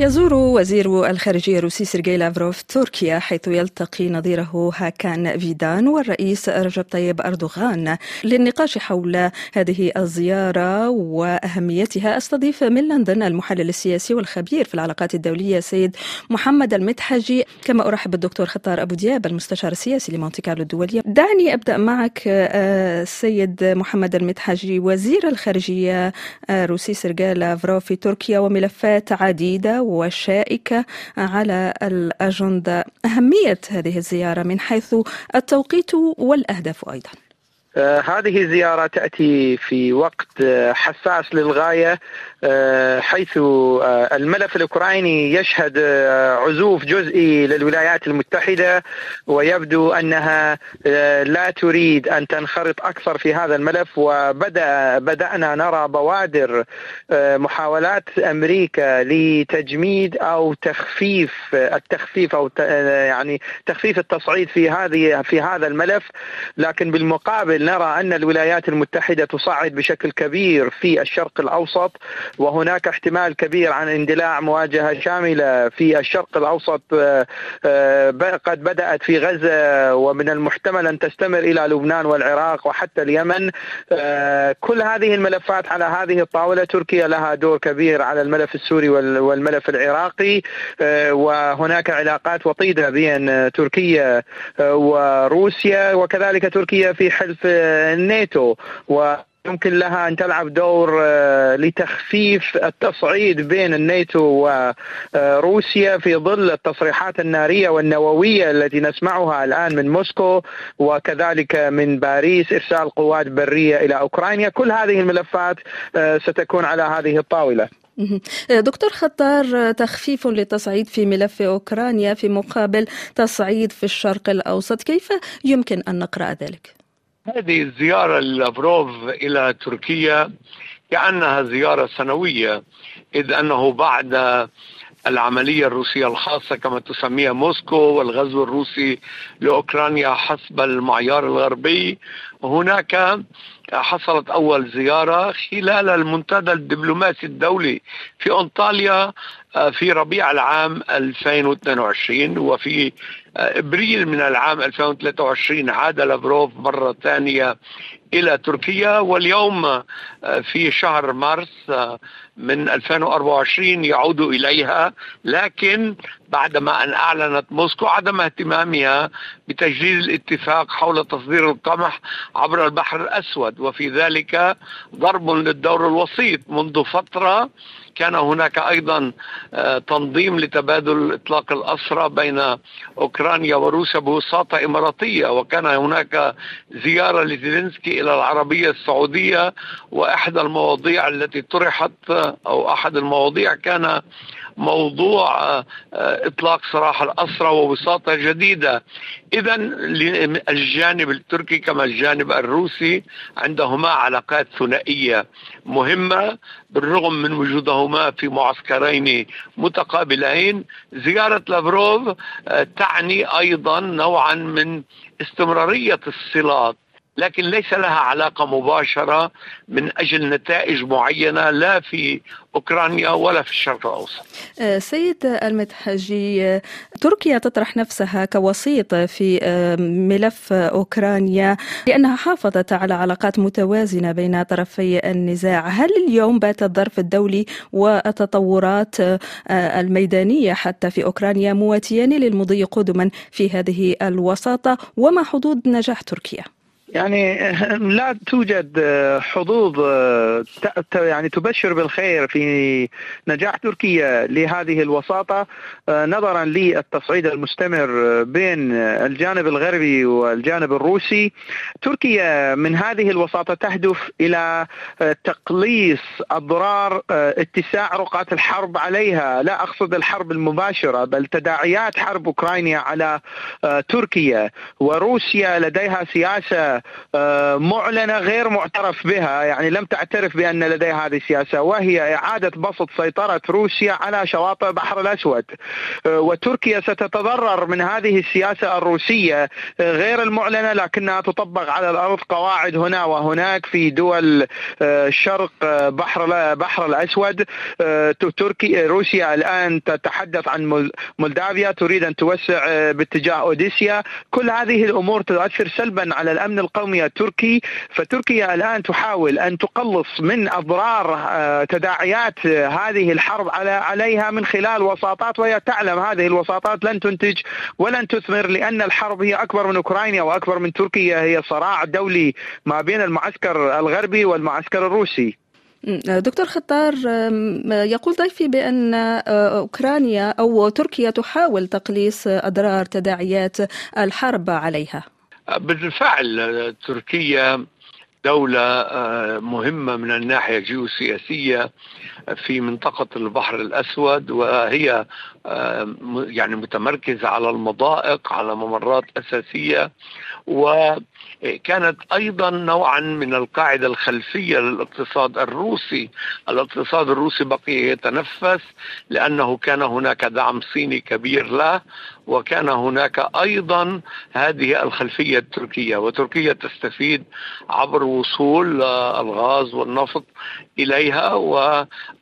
يزور وزير الخارجية الروسي سيرجي لافروف تركيا حيث يلتقي نظيره هاكان فيدان والرئيس رجب طيب أردوغان للنقاش حول هذه الزيارة وأهميتها. أستضيف من لندن المحلل السياسي والخبير في العلاقات الدولية سيد محمد المتحجي كما أرحب بالدكتور خطار أبو دياب المستشار السياسي لمونتي كارلو الدولية. دعني أبدأ معك آه، سيد محمد المتحجي وزير الخارجية الروسي آه، سيرجي لافروف في تركيا وملفات عديدة وشائكة على الأجندة. أهمية هذه الزيارة من حيث التوقيت والأهداف أيضا. هذه الزيارة تأتي في وقت آه، حساس للغاية آه، حيث الملف الأوكراني يشهد عزوف جزئي للولايات المتحدة ويبدو أنها لا تريد أن تنخرط أكثر في هذا الملف وبدأ بدأنا نرى بوادر محاولات أمريكا لتجميد أو تخفيف التخفيف أو يعني تخفيف التصعيد في هذه في هذا الملف لكن بالمقابل نرى أن الولايات المتحدة تصعد بشكل كبير في الشرق الأوسط وهناك احتمال كبير عن اندلاع مواجهة شاملة في الشرق الأوسط آه، آه، قد بدأت في غزة ومن المحتمل أن تستمر إلى لبنان والعراق وحتى اليمن. آه، كل هذه الملفات على هذه الطاولة تركيا لها دور كبير على الملف السوري والملف العراقي. وهناك علاقات وطيدة بين تركيا وروسيا وكذلك تركيا في حلف الناتو و يمكن لها أن تلعب دور آه، لتخفيف التصعيد بين الناتو وروسيا في ظل التصريحات النارية والنووية التي نسمعها الآن من موسكو وكذلك من باريس إرسال قوات برية إلى أوكرانيا، كل هذه الملفات آه، ستكون على هذه الطاولة. دكتور خطار تخفيف للتصعيد في ملف أوكرانيا في مقابل تصعيد في الشرق الأوسط، كيف يمكن أن نقرأ ذلك؟ هذه الزيارة لافروف إلى تركيا كأنها زيارة سنوية إذ أنه بعد العملية الروسية الخاصة كما تسميها موسكو والغزو الروسي لأوكرانيا حسب المعيار الغربي هناك حصلت أول زيارة خلال المنتدى الدبلوماسي الدولي في أنطاليا آه، في ربيع العام 2022 وفي آه، إبريل من العام 2023 عاد لافروف مرة ثانية إلى تركيا. واليوم آه، في شهر مارس من 2024 يعود إليها. لكن بعدما أن أعلنت موسكو عدم اهتمامها بتجديد الاتفاق حول تصدير القمح عبر البحر الأسود وفي ذلك ضرب للدور الوسيط منذ فترة كان هناك أيضا آه، تنظيم لتبادل إطلاق الأسرى بين أوكرانيا وروسيا بوساطة إماراتية. وكان هناك زيارة لزيلينسكي إلى العربية السعودية وإحدى المواضيع التي طرحت أو أحد المواضيع كان موضوع آه، إطلاق سراح الأسرى ووساطة جديدة. اذا الجانب التركي كما الجانب الروسي عندهما علاقات ثنائية مهمة بالرغم من وجودهما في معسكرين متقابلين. زيارة لافروف آه، تعني أيضا نوعا من استمرارية الصلات لكن ليس لها علاقة مباشرة من أجل نتائج معينة لا في أوكرانيا ولا في الشرق الأوسط. آه، سيد المتحجي آه، تركيا تطرح نفسها كوسيط في آه، ملف أوكرانيا لأنها حافظت على علاقات متوازنة بين طرفي النزاع. هل اليوم بات الظرف الدولي والتطورات الميدانية حتى في أوكرانيا مواتيان للمضي قدما في هذه الوساطة؟ وما حدود نجاح تركيا؟ يعني لا توجد حظوظ يعني تبشر بالخير في نجاح تركيا لهذه الوساطة. نظرا للتصعيد المستمر بين الجانب الغربي والجانب الروسي. تركيا من هذه الوساطة تهدف إلى تقليص أضرار اتساع رقعة الحرب عليها. لا أقصد الحرب المباشرة بل تداعيات حرب أوكرانيا على تركيا. وروسيا لديها سياسة معلنة غير معترف بها يعني لم تعترف بأن لديها هذه السياسة وهي إعادة بسط سيطرة روسيا على شواطئ البحر الأسود. وتركيا ستتضرر من هذه السياسة الروسية غير المعلنة لكنها تطبق على الأرض قواعد هنا وهناك في دول شرق بحر بحر الأسود. تركيا روسيا الآن تتحدث عن مولدافيا تريد أن توسع باتجاه أوديسيا. كل هذه الأمور تؤثر سلبا على الأمن القومي التركي فتركيا الآن تحاول أن تقلص من أضرار تداعيات هذه الحرب على عليها من خلال وساطات وهي تعلم هذه الوساطات لن تنتج ولن تثمر لأن الحرب هي أكبر من أوكرانيا وأكبر من تركيا هي صراع دولي ما بين المعسكر الغربي والمعسكر الروسي. دكتور خطار يقول ضيفي بأن أوكرانيا أو تركيا تحاول تقليص أضرار تداعيات الحرب عليها. بالفعل تركيا دولة مهمة من الناحية الجيوسياسية في منطقة البحر الأسود وهي يعني متمركزة على المضائق على ممرات أساسية. وكانت أيضا نوعا من القاعدة الخلفية للاقتصاد الروسي. الاقتصاد الروسي بقي يتنفس لأنه كان هناك دعم صيني كبير له وكان هناك أيضا هذه الخلفية التركية. وتركيا تستفيد عبر وصول الغاز والنفط إليها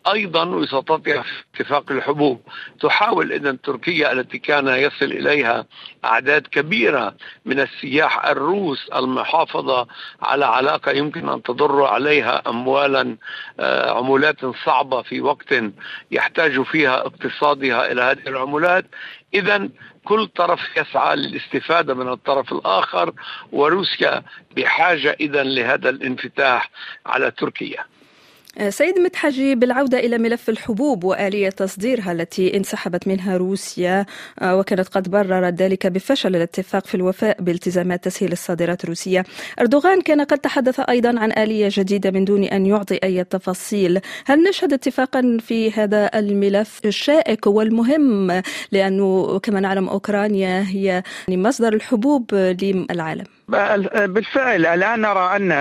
وأيضا وساطتها في اتفاق الحبوب تحاول اذا تركيا التي كان يصل إليها أعداد كبيرة من السياح الروس المحافظة على علاقة يمكن أن تضر عليها اموالا عمولات صعبة في وقت يحتاج فيها اقتصادها إلى هذه العمولات. اذا كل طرف يسعى للاستفادة من الطرف الآخر وروسيا بحاجة إذا لهذا الانفتاح على تركيا. سيد متحجي بالعودة إلى ملف الحبوب وآلية تصديرها التي انسحبت منها روسيا وكانت قد بررت ذلك بفشل الاتفاق في الوفاء بالتزامات تسهيل الصادرات الروسية. أردوغان كان قد تحدث أيضا عن آلية جديدة من دون أن يعطي أي تفاصيل. هل نشهد اتفاقا في هذا الملف الشائك والمهم؟ لأنه كما نعلم أوكرانيا هي مصدر الحبوب للعالم. بالفعل الآن نرى أن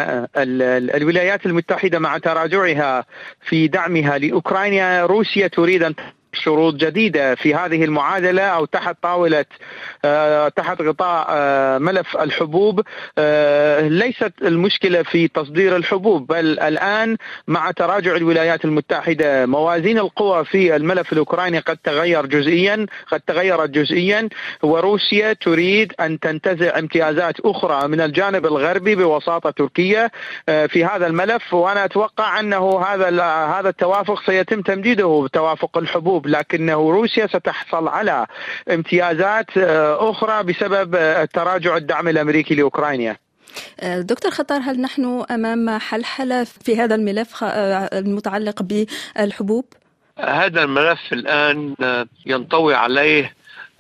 الولايات المتحدة مع تراجعها في دعمها لأوكرانيا روسيا تريد أن شروط جديدة في هذه المعادلة أو تحت طاولة تحت غطاء ملف الحبوب. ليست المشكلة في تصدير الحبوب بل الآن مع تراجع الولايات المتحدة موازين القوى في الملف الأوكراني قد تغير جزئيا قد تغيرت جزئيا وروسيا تريد أن تنتزع امتيازات أخرى من الجانب الغربي بوساطة تركيا في هذا الملف. وأنا أتوقع أنه هذا هذا التوافق سيتم تمديده بتوافق الحبوب. لكنه روسيا ستحصل على امتيازات أخرى بسبب تراجع الدعم الأمريكي لأوكرانيا. دكتور خطار هل نحن أمام حلحلة في هذا الملف المتعلق بالحبوب؟ هذا الملف الآن ينطوي عليه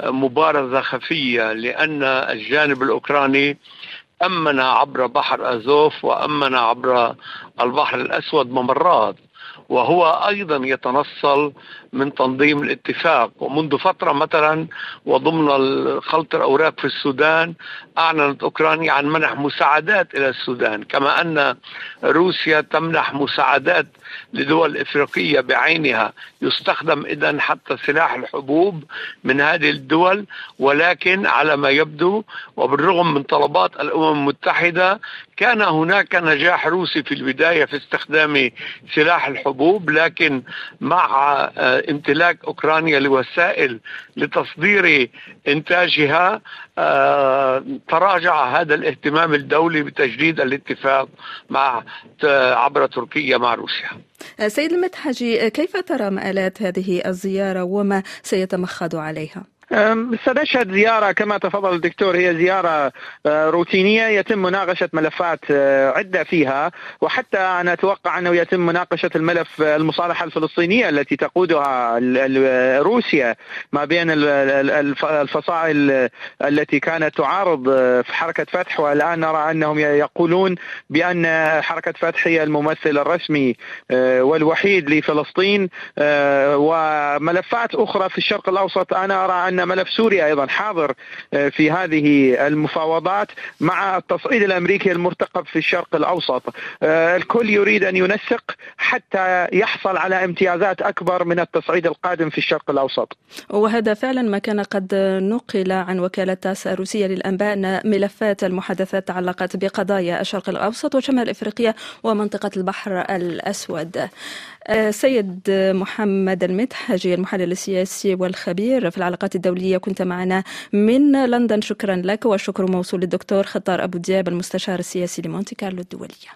مبارزة خفية لأن الجانب الأوكراني أمن عبر بحر أزوف وأمن عبر البحر الأسود ممرات وهو أيضا يتنصل من تنظيم الاتفاق. ومنذ فترة مثلا وضمن خلط الأوراق في السودان أعلنت أوكرانيا عن منح مساعدات إلى السودان. كما أن روسيا تمنح مساعدات لدول إفريقية بعينها. يستخدم اذا حتى سلاح الحبوب من هذه الدول ولكن على ما يبدو وبالرغم من طلبات الأمم المتحدة كان هناك نجاح روسي في البداية في استخدام سلاح الحبوب. لكن مع امتلاك أوكرانيا لوسائل لتصدير إنتاجها تراجع هذا الاهتمام الدولي بتجديد الاتفاق مع عبر تركيا مع روسيا. سيد المتحجي كيف ترى مآلات هذه الزيارة وما سيتمخض عليها؟ سنشهد زيارة كما تفضل الدكتور هي زيارة روتينية يتم مناقشة ملفات عدة فيها وحتى أنا أتوقع أنه يتم مناقشة الملف المصالحة الفلسطينية التي تقودها روسيا ما بين الفصائل التي كانت تعارض في حركة فتح والآن نرى أنهم يقولون بأن حركة فتح هي الممثل الرسمي والوحيد لفلسطين وملفات أخرى في الشرق الأوسط. أنا أرى أن ملف سوريا أيضا حاضر في هذه المفاوضات مع التصعيد الأمريكي المرتقب في الشرق الأوسط. الكل يريد أن ينسق حتى يحصل على امتيازات أكبر من التصعيد القادم في الشرق الأوسط. وهذا فعلا ما كان قد نقل عن وكالة تاس الروسيه للأنباء أن ملفات المحادثات تعلقت بقضايا الشرق الأوسط وشمال إفريقيا ومنطقة البحر الأسود. سيد محمد المدحجي المحلل السياسي والخبير في العلاقات الدولية كنت معنا من لندن. شكرا لك والشكر موصول للدكتور خطار أبو دياب المستشار السياسي لمونتي كارلو الدولية.